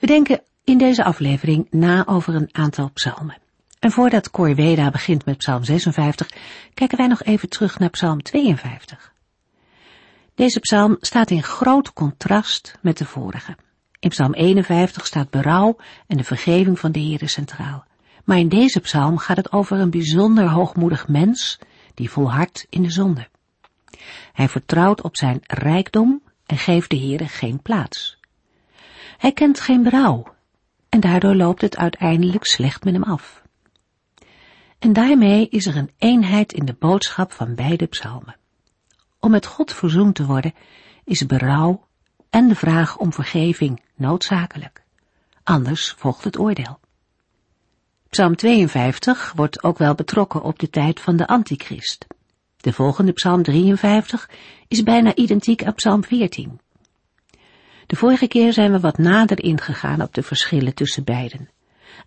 We denken in deze aflevering na over een aantal psalmen. En voordat Cor Weda begint met psalm 56, kijken wij nog even terug naar psalm 52. Deze psalm staat in groot contrast met de vorige. In psalm 51 staat berouw en de vergeving van de Heere centraal. Maar in deze psalm gaat het over een bijzonder hoogmoedig mens die volhardt in de zonde. Hij vertrouwt op zijn rijkdom en geeft de Heere geen plaats. Hij kent geen berouw en daardoor loopt het uiteindelijk slecht met hem af. En daarmee is er een eenheid in de boodschap van beide psalmen. Om met God verzoend te worden is berouw en de vraag om vergeving noodzakelijk. Anders volgt het oordeel. Psalm 52 wordt ook wel betrokken op de tijd van de antichrist. De volgende psalm 53 is bijna identiek aan psalm 14. De vorige keer zijn we wat nader ingegaan op de verschillen tussen beiden.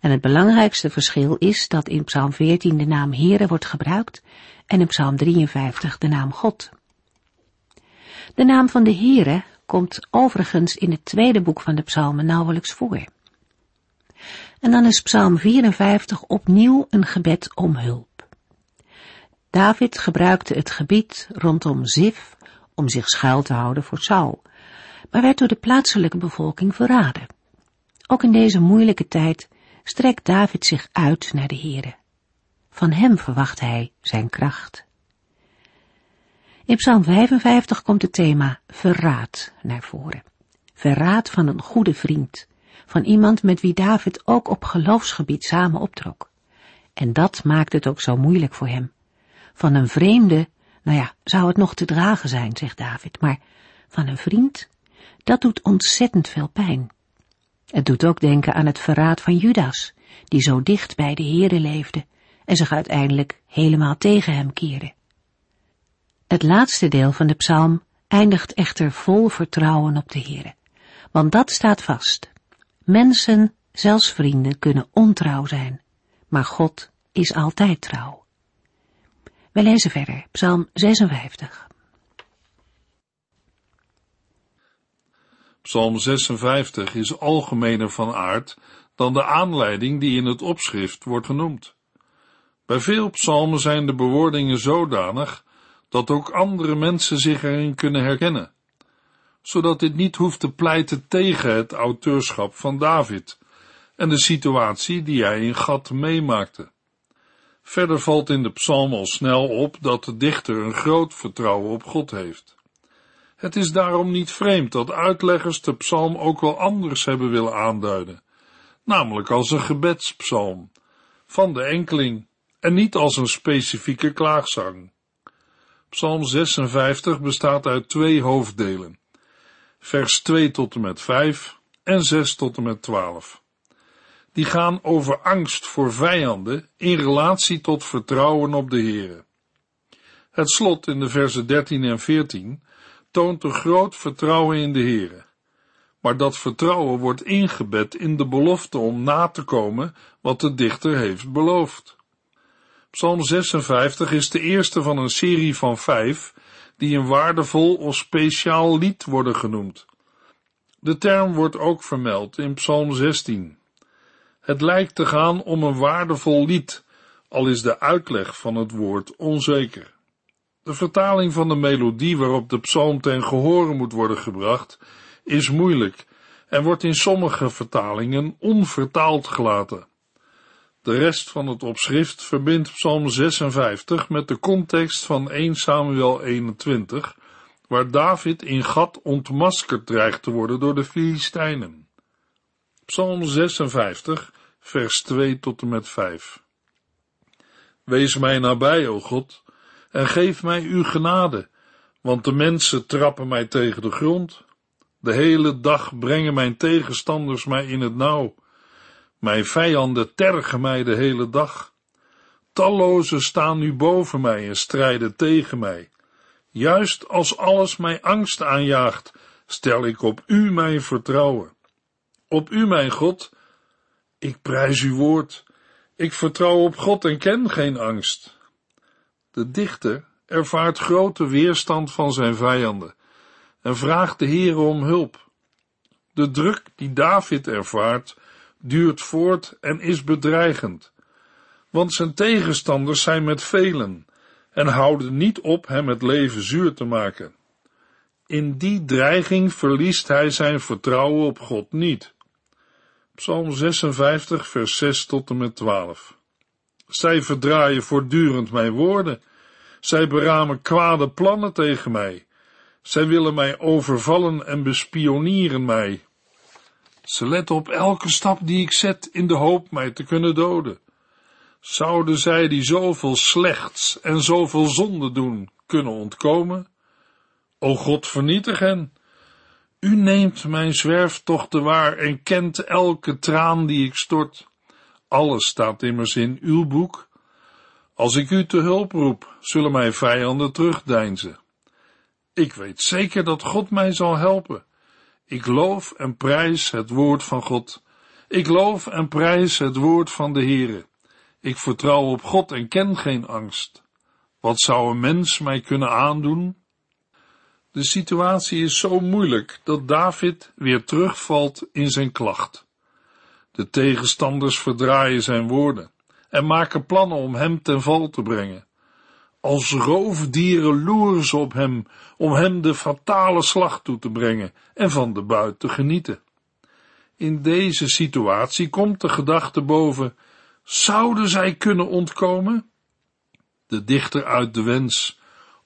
En het belangrijkste verschil is dat in Psalm 14 de naam Heere wordt gebruikt en in Psalm 53 de naam God. De naam van de Heere komt overigens in het tweede boek van de psalmen nauwelijks voor. En dan is Psalm 54 opnieuw een gebed om hulp. David gebruikte het gebied rondom Zif om zich schuil te houden voor Saul, maar werd door de plaatselijke bevolking verraden. Ook in deze moeilijke tijd strekt David zich uit naar de Heere. Van hem verwacht hij zijn kracht. In Psalm 55 komt het thema verraad naar voren. Verraad van een goede vriend, van iemand met wie David ook op geloofsgebied samen optrok. En dat maakt het ook zo moeilijk voor hem. Van een vreemde, nou ja, zou het nog te dragen zijn, zegt David, maar van een vriend dat doet ontzettend veel pijn. Het doet ook denken aan het verraad van Judas, die zo dicht bij de Heere leefde en zich uiteindelijk helemaal tegen hem keerde. Het laatste deel van de psalm eindigt echter vol vertrouwen op de Heere, want dat staat vast. Mensen, zelfs vrienden, kunnen ontrouw zijn, maar God is altijd trouw. We lezen verder, psalm 56. Psalm 56 is algemener van aard dan de aanleiding die in het opschrift wordt genoemd. Bij veel psalmen zijn de bewoordingen zodanig dat ook andere mensen zich erin kunnen herkennen, zodat dit niet hoeft te pleiten tegen het auteurschap van David en de situatie die hij in Gat meemaakte. Verder valt in de psalm al snel op dat de dichter een groot vertrouwen op God heeft. Het is daarom niet vreemd dat uitleggers de psalm ook wel anders hebben willen aanduiden, namelijk als een gebedspsalm van de enkeling en niet als een specifieke klaagzang. Psalm 56 bestaat uit twee hoofddelen, vers 2 tot en met 5 en 6 tot en met 12. Die gaan over angst voor vijanden in relatie tot vertrouwen op de Heere. Het slot in de versen 13 en 14 toont een groot vertrouwen in de Heere. Maar dat vertrouwen wordt ingebed in de belofte om na te komen wat de dichter heeft beloofd. Psalm 56 is de eerste van een serie van vijf die een waardevol of speciaal lied worden genoemd. De term wordt ook vermeld in Psalm 16. Het lijkt te gaan om een waardevol lied, al is de uitleg van het woord onzeker. De vertaling van de melodie waarop de psalm ten gehore moet worden gebracht is moeilijk en wordt in sommige vertalingen onvertaald gelaten. De rest van het opschrift verbindt Psalm 56 met de context van 1 Samuel 21, waar David in Gat ontmaskerd dreigt te worden door de Filistijnen. Psalm 56, vers 2 tot en met 5. Wees mij nabij, o God, en geef mij uw genade, want de mensen trappen mij tegen de grond. De hele dag brengen mijn tegenstanders mij in het nauw. Mijn vijanden tergen mij de hele dag. Talloze staan nu boven mij en strijden tegen mij. Juist als alles mij angst aanjaagt, stel ik op u mijn vertrouwen. Op u, mijn God. Ik prijs uw woord. Ik vertrouw op God en ken geen angst. De dichter ervaart grote weerstand van zijn vijanden en vraagt de Heer om hulp. De druk die David ervaart duurt voort en is bedreigend, want zijn tegenstanders zijn met velen en houden niet op hem het leven zuur te maken. In die dreiging verliest hij zijn vertrouwen op God niet. Psalm 56, vers 6 tot en met 12. Zij verdraaien voortdurend mijn woorden. Zij beramen kwade plannen tegen mij. Zij willen mij overvallen en bespionieren mij. Ze letten op elke stap die ik zet in de hoop mij te kunnen doden. Zouden zij die zoveel slechts en zoveel zonde doen kunnen ontkomen? O God, vernietig hen. U neemt mijn zwerftochten waar en kent elke traan die ik stort. Alles staat immers in uw boek. Als ik u te hulp roep, zullen mijn vijanden terugdeinzen. Ik weet zeker dat God mij zal helpen. Ik loof en prijs het woord van God. Ik loof en prijs het woord van de Heere. Ik vertrouw op God en ken geen angst. Wat zou een mens mij kunnen aandoen? De situatie is zo moeilijk dat David weer terugvalt in zijn klacht. De tegenstanders verdraaien zijn woorden en maken plannen om hem ten val te brengen. Als roofdieren loeren ze op hem om hem de fatale slag toe te brengen en van de buit te genieten. In deze situatie komt de gedachte boven, zouden zij kunnen ontkomen? De dichter uit de wens,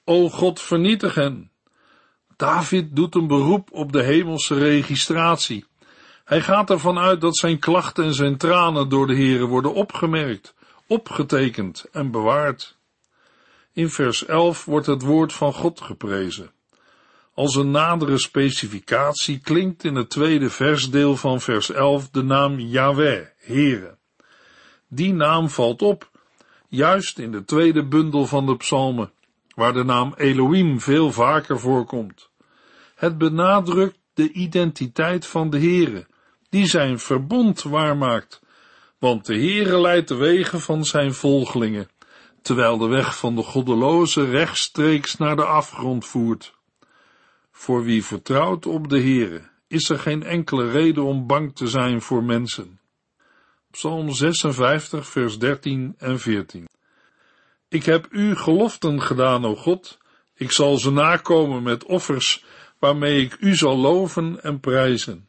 o God vernietig hen. David doet een beroep op de hemelse registratie. Hij gaat ervan uit dat zijn klachten en zijn tranen door de Heere worden opgemerkt, opgetekend en bewaard. In vers 11 wordt het woord van God geprezen. Als een nadere specificatie klinkt in het tweede versdeel van vers 11 de naam Yahweh, Heere. Die naam valt op, juist in de tweede bundel van de psalmen, waar de naam Elohim veel vaker voorkomt. Het benadrukt de identiteit van de Heere, die zijn verbond waarmaakt, want de Heere leidt de wegen van zijn volgelingen terwijl de weg van de goddeloze rechtstreeks naar de afgrond voert. Voor wie vertrouwt op de Heere, is er geen enkele reden om bang te zijn voor mensen. Psalm 56, vers 13 en 14. Ik heb u geloften gedaan, o God, ik zal ze nakomen met offers, waarmee ik u zal loven en prijzen.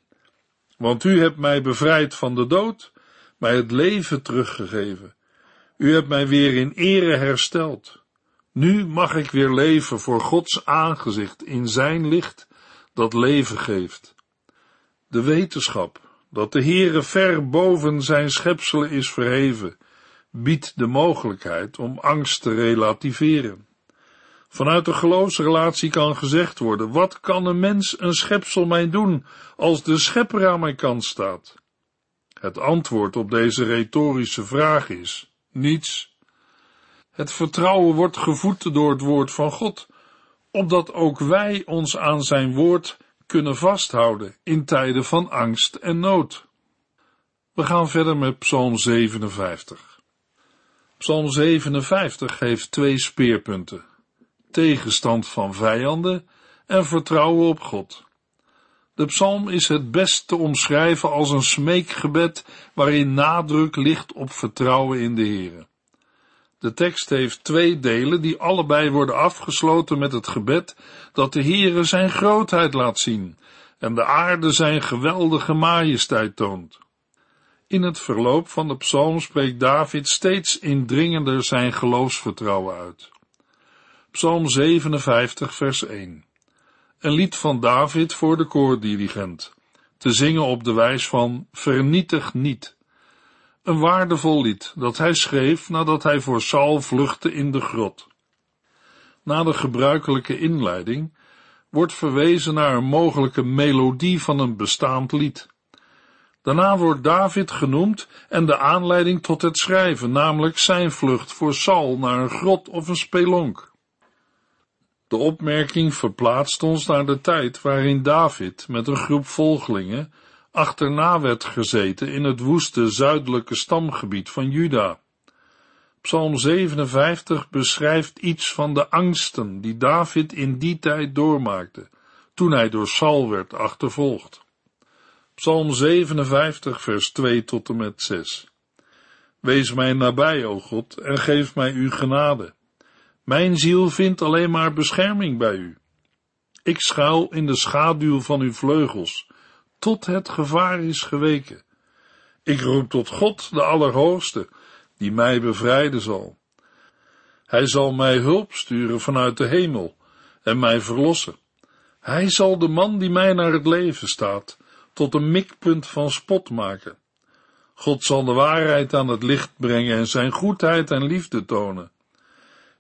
Want u hebt mij bevrijd van de dood, mij het leven teruggegeven. U hebt mij weer in ere hersteld. Nu mag ik weer leven voor Gods aangezicht in zijn licht dat leven geeft. De wetenschap dat de Heere ver boven zijn schepselen is verheven, biedt de mogelijkheid om angst te relativeren. Vanuit de geloofsrelatie kan gezegd worden, wat kan een mens, een schepsel mij doen, als de schepper aan mijn kant staat? Het antwoord op deze retorische vraag is, niets. Het vertrouwen wordt gevoed door het woord van God, opdat ook wij ons aan zijn woord kunnen vasthouden in tijden van angst en nood. We gaan verder met Psalm 57. Psalm 57 heeft twee speerpunten: tegenstand van vijanden en vertrouwen op God. De psalm is het best te omschrijven als een smeekgebed waarin nadruk ligt op vertrouwen in de Heere. De tekst heeft twee delen die allebei worden afgesloten met het gebed dat de Heere zijn grootheid laat zien en de aarde zijn geweldige majesteit toont. In het verloop van de psalm spreekt David steeds indringender zijn geloofsvertrouwen uit. Psalm 57 vers 1 een lied van David voor de koordirigent, te zingen op de wijs van Vernietig niet. Een waardevol lied dat hij schreef nadat hij voor Saul vluchtte in de grot. Na de gebruikelijke inleiding wordt verwezen naar een mogelijke melodie van een bestaand lied. Daarna wordt David genoemd en de aanleiding tot het schrijven, namelijk zijn vlucht voor Saul naar een grot of een spelonk. De opmerking verplaatst ons naar de tijd waarin David met een groep volgelingen achterna werd gezeten in het woeste zuidelijke stamgebied van Juda. Psalm 57 beschrijft iets van de angsten die David in die tijd doormaakte, toen hij door Saul werd achtervolgd. Psalm 57 vers 2 tot en met 6 Wees mij nabij, o God, en geef mij uw genade. Mijn ziel vindt alleen maar bescherming bij u. Ik schuil in de schaduw van uw vleugels, tot het gevaar is geweken. Ik roep tot God, de Allerhoogste, die mij bevrijden zal. Hij zal mij hulp sturen vanuit de hemel en mij verlossen. Hij zal de man die mij naar het leven staat, tot een mikpunt van spot maken. God zal de waarheid aan het licht brengen en zijn goedheid en liefde tonen.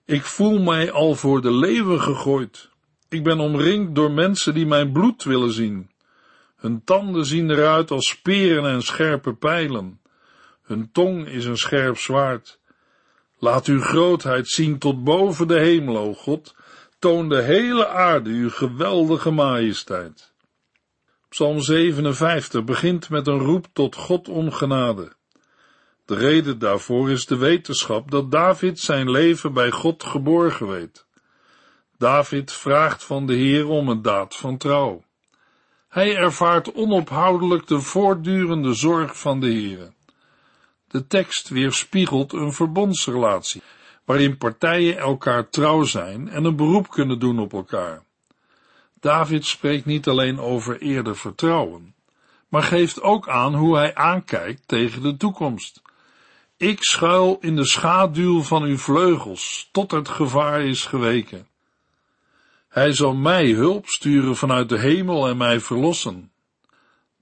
Ik voel mij al voor de leeuwen gegooid. Ik ben omringd door mensen die mijn bloed willen zien. Hun tanden zien eruit als speren en scherpe pijlen. Hun tong is een scherp zwaard. Laat uw grootheid zien tot boven de hemel, o God. Toon de hele aarde uw geweldige majesteit. Psalm 57 begint met een roep tot God om genade. De reden daarvoor is de wetenschap dat David zijn leven bij God geborgen weet. David vraagt van de Heer om een daad van trouw. Hij ervaart onophoudelijk de voortdurende zorg van de Heer. De tekst weerspiegelt een verbondsrelatie, waarin partijen elkaar trouw zijn en een beroep kunnen doen op elkaar. David spreekt niet alleen over eerder vertrouwen, maar geeft ook aan hoe hij aankijkt tegen de toekomst. Ik schuil in de schaduw van uw vleugels, tot het gevaar is geweken. Hij zal mij hulp sturen vanuit de hemel en mij verlossen.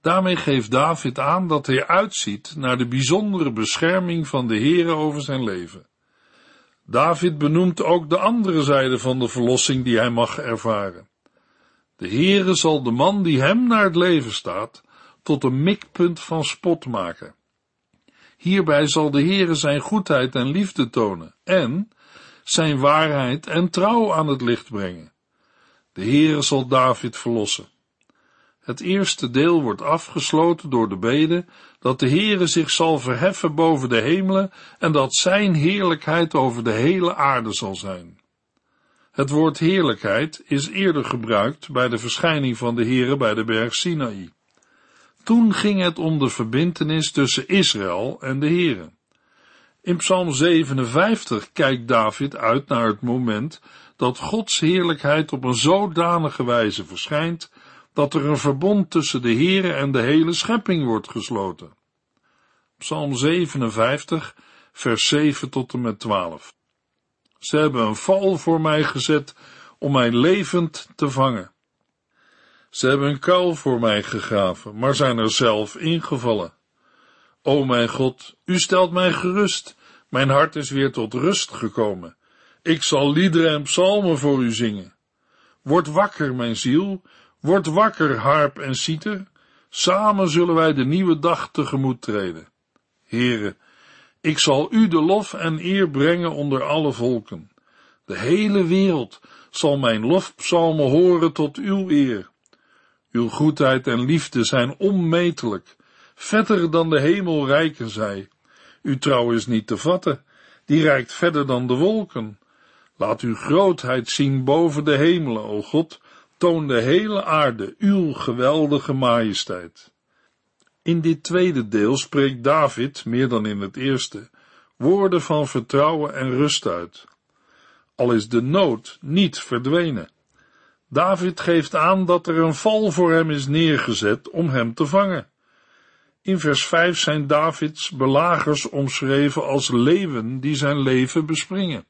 Daarmee geeft David aan dat hij uitziet naar de bijzondere bescherming van de Heere over zijn leven. David benoemt ook de andere zijde van de verlossing die hij mag ervaren. De Heere zal de man die hem naar het leven staat, tot een mikpunt van spot maken. Hierbij zal de Heere zijn goedheid en liefde tonen en zijn waarheid en trouw aan het licht brengen. De Heere zal David verlossen. Het eerste deel wordt afgesloten door de bede dat de Heere zich zal verheffen boven de hemelen en dat zijn heerlijkheid over de hele aarde zal zijn. Het woord heerlijkheid is eerder gebruikt bij de verschijning van de Heere bij de berg Sinaï. Toen ging het om de verbintenis tussen Israël en de Heere. In Psalm 57 kijkt David uit naar het moment dat Gods heerlijkheid op een zodanige wijze verschijnt dat er een verbond tussen de Heere en de hele schepping wordt gesloten. Psalm 57, vers 7 tot en met 12. Ze hebben een val voor mij gezet om mij levend te vangen. Ze hebben een kuil voor mij gegraven, maar zijn er zelf ingevallen. O mijn God, u stelt mij gerust, mijn hart is weer tot rust gekomen. Ik zal liederen en psalmen voor u zingen. Word wakker, mijn ziel, word wakker, harp en citer. Samen zullen wij de nieuwe dag tegemoet treden. Heren, ik zal u de lof en eer brengen onder alle volken. De hele wereld zal mijn lofpsalmen horen tot uw eer. Uw goedheid en liefde zijn onmetelijk, verder dan de hemel rijken zij. Uw trouw is niet te vatten, die reikt verder dan de wolken. Laat uw grootheid zien boven de hemelen, o God, toon de hele aarde uw geweldige majesteit. In dit tweede deel spreekt David, meer dan in het eerste, woorden van vertrouwen en rust uit. Al is de nood niet verdwenen. David geeft aan dat er een val voor hem is neergezet om hem te vangen. In vers 5 zijn Davids belagers omschreven als leeuwen die zijn leven bespringen.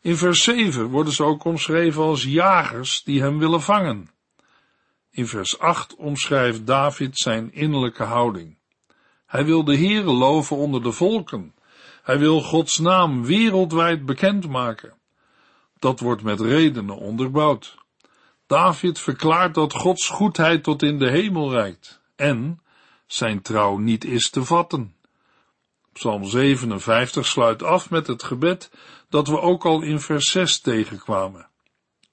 In vers 7 worden ze ook omschreven als jagers die hem willen vangen. In vers 8 omschrijft David zijn innerlijke houding. Hij wil de Heere loven onder de volken. Hij wil Gods naam wereldwijd bekendmaken. Dat wordt met redenen onderbouwd. David verklaart dat Gods goedheid tot in de hemel reikt en zijn trouw niet is te vatten. Psalm 57 sluit af met het gebed dat we ook al in vers 6 tegenkwamen.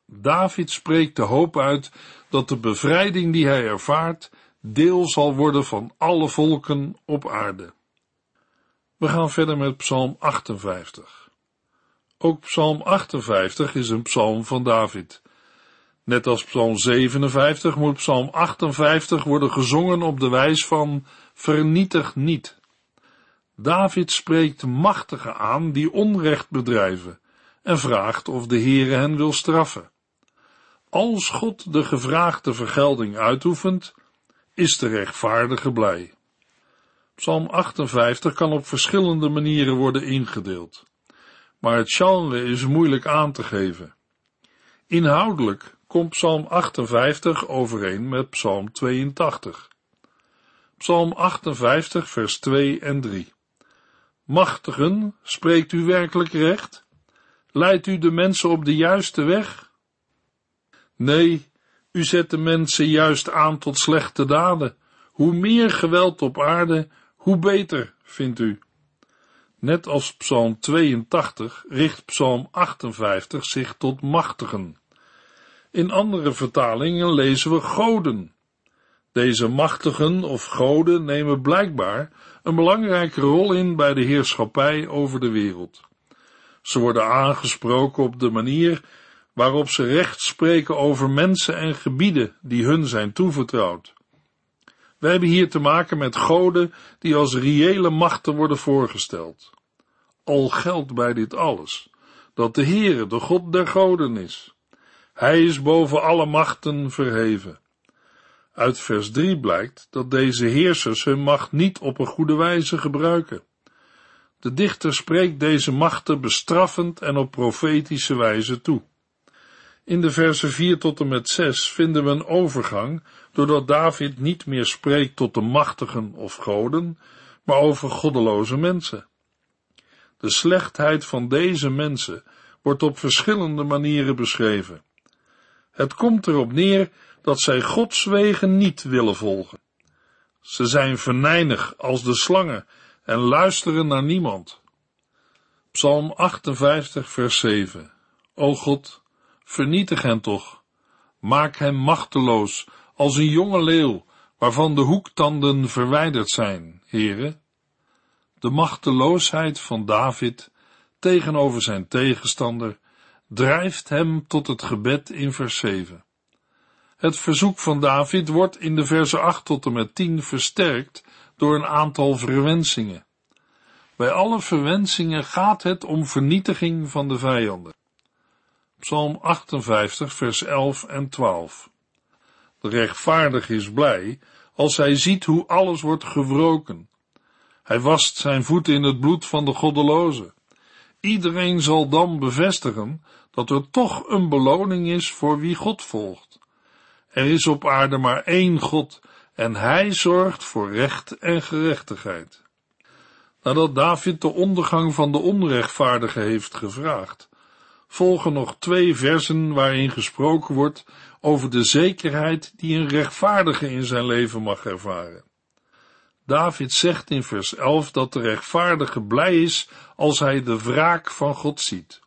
David spreekt de hoop uit dat de bevrijding die hij ervaart deel zal worden van alle volken op aarde. We gaan verder met Psalm 58. Ook Psalm 58 is een psalm van David. Net als Psalm 57 moet Psalm 58 worden gezongen op de wijs van vernietig niet. David spreekt machtigen aan die onrecht bedrijven en vraagt of de Heere hen wil straffen. Als God de gevraagde vergelding uitoefent, is de rechtvaardige blij. Psalm 58 kan op verschillende manieren worden ingedeeld, maar het genre is moeilijk aan te geven. Inhoudelijk komt Psalm 58 overeen met Psalm 82. Psalm 58 vers 2 en 3. Machtigen, spreekt u werkelijk recht? Leidt u de mensen op de juiste weg? Nee, u zet de mensen juist aan tot slechte daden. Hoe meer geweld op aarde, hoe beter, vindt u. Net als Psalm 82 richt Psalm 58 zich tot machtigen. In andere vertalingen lezen we goden. Deze machtigen of goden nemen blijkbaar een belangrijke rol in bij de heerschappij over de wereld. Ze worden aangesproken op de manier waarop ze recht spreken over mensen en gebieden die hun zijn toevertrouwd. We hebben hier te maken met goden die als reële machten worden voorgesteld. Al geldt bij dit alles dat de Heere de God der goden is. Hij is boven alle machten verheven. Uit vers 3 blijkt dat deze heersers hun macht niet op een goede wijze gebruiken. De dichter spreekt deze machten bestraffend en op profetische wijze toe. In de versen 4 tot en met 6 vinden we een overgang, doordat David niet meer spreekt tot de machtigen of goden, maar over goddeloze mensen. De slechtheid van deze mensen wordt op verschillende manieren beschreven. Het komt erop neer dat zij Gods wegen niet willen volgen. Ze zijn venijnig als de slangen en luisteren naar niemand. Psalm 58 vers 7 O God, vernietig hen toch. Maak hem machteloos als een jonge leeuw, waarvan de hoektanden verwijderd zijn, heren. De machteloosheid van David tegenover zijn tegenstander drijft hem tot het gebed in vers 7. Het verzoek van David wordt in de versen 8 tot en met 10 versterkt door een aantal verwensingen. Bij alle verwensingen gaat het om vernietiging van de vijanden. Psalm 58, vers 11 en 12. De rechtvaardige is blij als hij ziet hoe alles wordt gewroken. Hij wast zijn voeten in het bloed van de goddeloze. Iedereen zal dan bevestigen dat er toch een beloning is voor wie God volgt. Er is op aarde maar één God en hij zorgt voor recht en gerechtigheid. Nadat David de ondergang van de onrechtvaardige heeft gevraagd, volgen nog twee versen waarin gesproken wordt over de zekerheid die een rechtvaardige in zijn leven mag ervaren. David zegt in vers 11 dat de rechtvaardige blij is als hij de wraak van God ziet.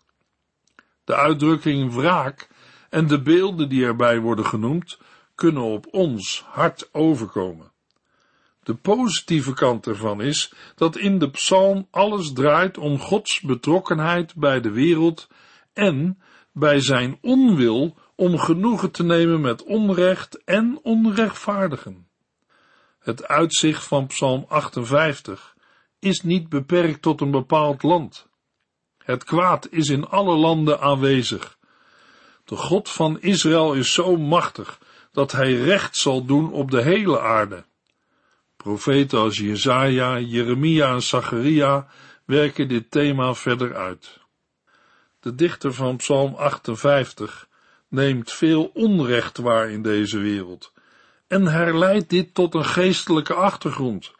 De uitdrukking wraak en de beelden die erbij worden genoemd, kunnen op ons hard overkomen. De positieve kant ervan is dat in de psalm alles draait om Gods betrokkenheid bij de wereld en bij zijn onwil om genoegen te nemen met onrecht en onrechtvaardigen. Het uitzicht van Psalm 58 is niet beperkt tot een bepaald land. Het kwaad is in alle landen aanwezig. De God van Israël is zo machtig dat hij recht zal doen op de hele aarde. Profeten als Jezaja, Jeremia en Zacharia werken dit thema verder uit. De dichter van Psalm 58 neemt veel onrecht waar in deze wereld en herleidt dit tot een geestelijke achtergrond.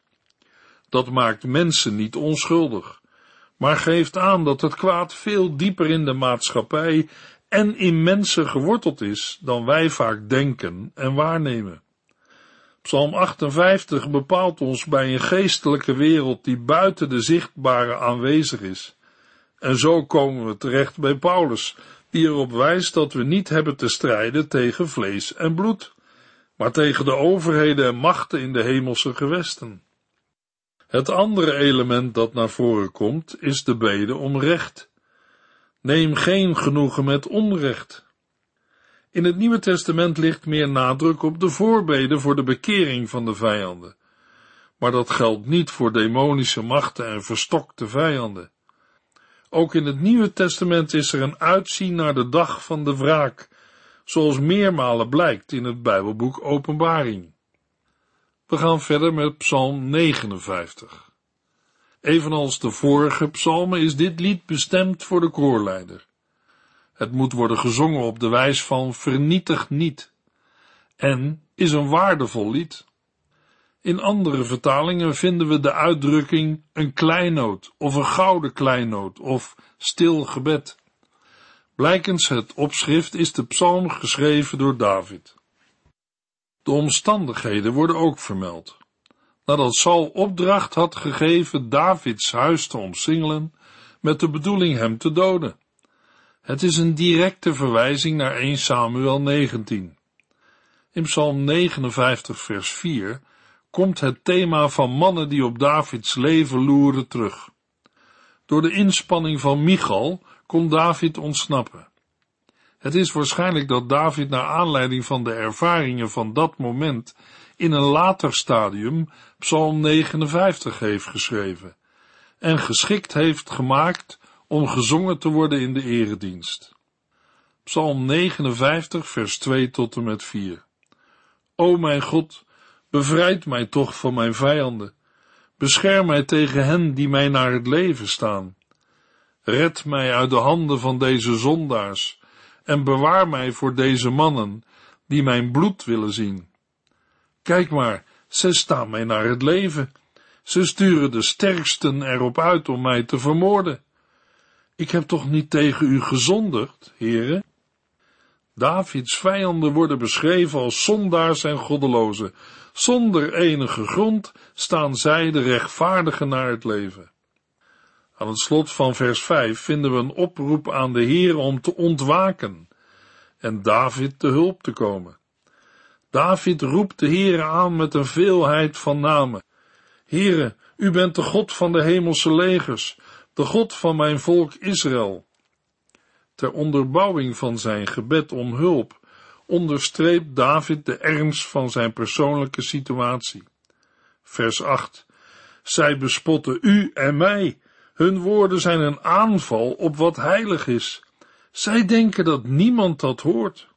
Dat maakt mensen niet onschuldig, maar geeft aan dat het kwaad veel dieper in de maatschappij en in mensen geworteld is dan wij vaak denken en waarnemen. Psalm 58 bepaalt ons bij een geestelijke wereld die buiten de zichtbare aanwezig is. En zo komen we terecht bij Paulus, die erop wijst dat we niet hebben te strijden tegen vlees en bloed, maar tegen de overheden en machten in de hemelse gewesten. Het andere element dat naar voren komt is de bede om recht. Neem geen genoegen met onrecht. In het Nieuwe Testament ligt meer nadruk op de voorbeden voor de bekering van de vijanden. Maar dat geldt niet voor demonische machten en verstokte vijanden. Ook in het Nieuwe Testament is er een uitzien naar de dag van de wraak, zoals meermalen blijkt in het Bijbelboek Openbaring. We gaan verder met Psalm 59. Evenals de vorige psalmen is dit lied bestemd voor de koorleider. Het moet worden gezongen op de wijs van vernietig niet en is een waardevol lied. In andere vertalingen vinden we de uitdrukking een kleinoot of een gouden kleinoot of stil gebed. Blijkens het opschrift is de psalm geschreven door David. De omstandigheden worden ook vermeld. Nadat Saul opdracht had gegeven Davids huis te omsingelen, met de bedoeling hem te doden. Het is een directe verwijzing naar 1 Samuel 19. In Psalm 59 vers 4 komt het thema van mannen die op Davids leven loeren terug. Door de inspanning van Michal kon David ontsnappen. Het is waarschijnlijk dat David naar aanleiding van de ervaringen van dat moment in een later stadium Psalm 59 heeft geschreven en geschikt heeft gemaakt om gezongen te worden in de eredienst. Psalm 59 vers 2 tot en met 4. O mijn God, bevrijd mij toch van mijn vijanden. Bescherm mij tegen hen die mij naar het leven staan. Red mij uit de handen van deze zondaars en bewaar mij voor deze mannen die mijn bloed willen zien. Kijk maar, ze staan mij naar het leven. Ze sturen de sterksten erop uit om mij te vermoorden. Ik heb toch niet tegen u gezondigd, heren? Davids vijanden worden beschreven als zondaars en goddelozen. Zonder enige grond staan zij de rechtvaardigen naar het leven. Aan het slot van vers 5 vinden we een oproep aan de Heer om te ontwaken en David te hulp te komen. David roept de Heere aan met een veelheid van namen. Heere, u bent de God van de hemelse legers, de God van mijn volk Israël. Ter onderbouwing van zijn gebed om hulp onderstreept David de ernst van zijn persoonlijke situatie. Vers 8. Zij bespotten u en mij. Hun woorden zijn een aanval op wat heilig is. Zij denken dat niemand dat hoort.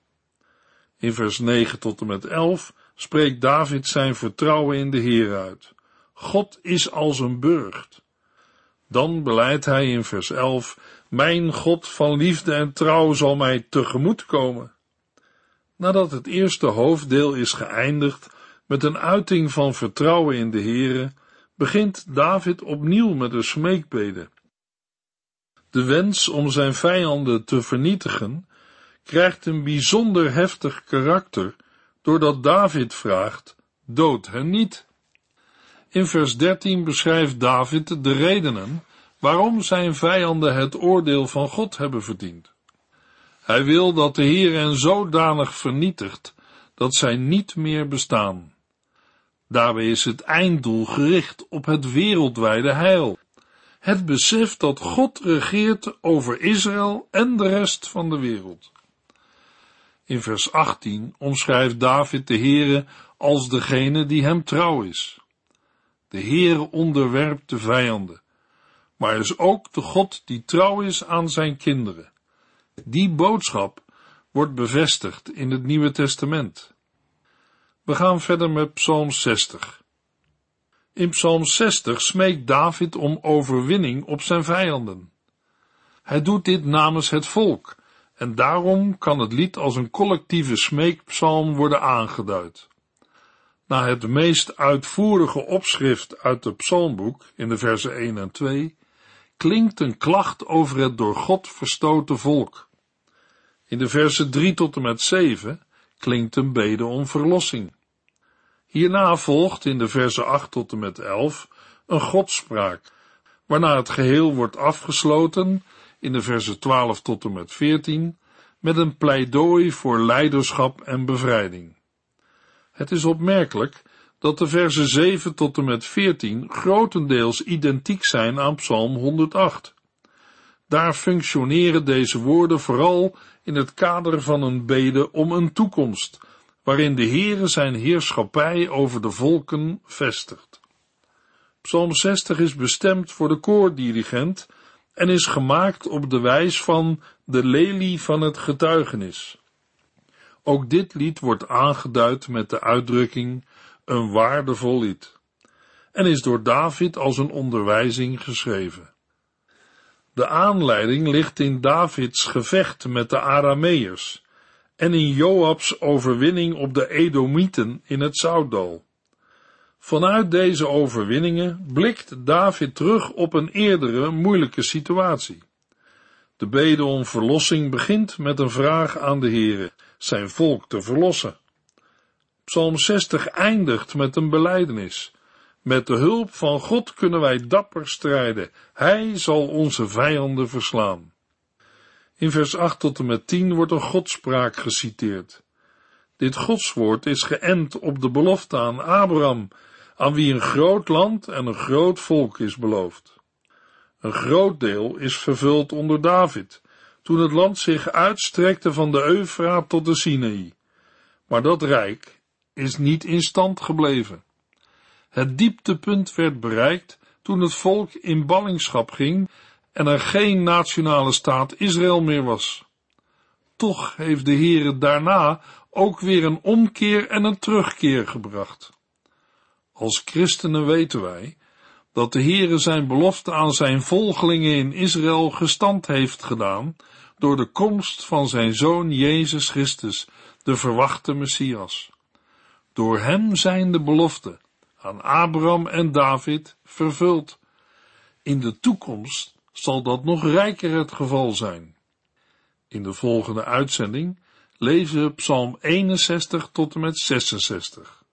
In vers 9 tot en met 11 spreekt David zijn vertrouwen in de Heer uit. God is als een burcht. Dan beleidt hij in vers 11, mijn God van liefde en trouw zal mij tegemoet komen. Nadat het eerste hoofddeel is geëindigd met een uiting van vertrouwen in de Heere, begint David opnieuw met een smeekbede. De wens om zijn vijanden te vernietigen krijgt een bijzonder heftig karakter doordat David vraagt, dood hen niet. In vers 13 beschrijft David de redenen waarom zijn vijanden het oordeel van God hebben verdiend. Hij wil dat de Heer hen zodanig vernietigt dat zij niet meer bestaan. Daarbij is het einddoel gericht op het wereldwijde heil. Het besef dat God regeert over Israël en de rest van de wereld. In vers 18 omschrijft David de Heere als degene die hem trouw is. De Heere onderwerpt de vijanden, maar is ook de God die trouw is aan zijn kinderen. Die boodschap wordt bevestigd in het Nieuwe Testament. We gaan verder met Psalm 60. In Psalm 60 smeekt David om overwinning op zijn vijanden. Hij doet dit namens het volk, en daarom kan het lied als een collectieve smeekpsalm worden aangeduid. Na het meest uitvoerige opschrift uit het psalmboek, in de versen 1 en 2, klinkt een klacht over het door God verstoten volk. In de versen 3 tot en met 7 klinkt een bede om verlossing. Hierna volgt in de versen 8 tot en met 11 een godspraak, waarna het geheel wordt afgesloten in de versen 12 tot en met 14 met een pleidooi voor leiderschap en bevrijding. Het is opmerkelijk dat de versen 7 tot en met 14 grotendeels identiek zijn aan Psalm 108. Daar functioneren deze woorden vooral in het kader van een bede om een toekomst, waarin de Heere zijn heerschappij over de volken vestigt. Psalm 60 is bestemd voor de koordirigent en is gemaakt op de wijs van de lelie van het getuigenis. Ook dit lied wordt aangeduid met de uitdrukking een waardevol lied en is door David als een onderwijzing geschreven. De aanleiding ligt in Davids gevecht met de Arameërs en in Joabs overwinning op de Edomieten in het Zoutdal. Vanuit deze overwinningen blikt David terug op een eerdere moeilijke situatie. De bede om verlossing begint met een vraag aan de Heere, zijn volk te verlossen. Psalm 60 eindigt met een belijdenis. Met de hulp van God kunnen wij dapper strijden. Hij zal onze vijanden verslaan. In vers 8 tot en met 10 wordt een godspraak geciteerd. Dit godswoord is geënt op de belofte aan Abraham, aan wie een groot land en een groot volk is beloofd. Een groot deel is vervuld onder David, toen het land zich uitstrekte van de Eufraat tot de Sinaï. Maar dat rijk is niet in stand gebleven. Het dieptepunt werd bereikt toen het volk in ballingschap ging en er geen nationale staat Israël meer was. Toch heeft de Heere daarna ook weer een omkeer en een terugkeer gebracht. Als christenen weten wij dat de Heere zijn belofte aan zijn volgelingen in Israël gestand heeft gedaan door de komst van zijn zoon Jezus Christus, de verwachte Messias. Door hem zijn de beloften aan Abraham en David vervuld. In de toekomst zal dat nog rijker het geval zijn. In de volgende uitzending lezen we Psalm 61 tot en met 66.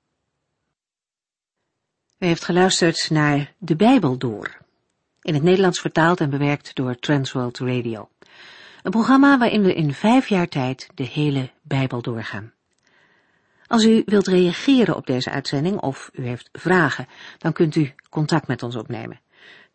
U heeft geluisterd naar De Bijbel Door, in het Nederlands vertaald en bewerkt door Transworld Radio. Een programma waarin we in vijf jaar tijd de hele Bijbel doorgaan. Als u wilt reageren op deze uitzending of u heeft vragen, dan kunt u contact met ons opnemen.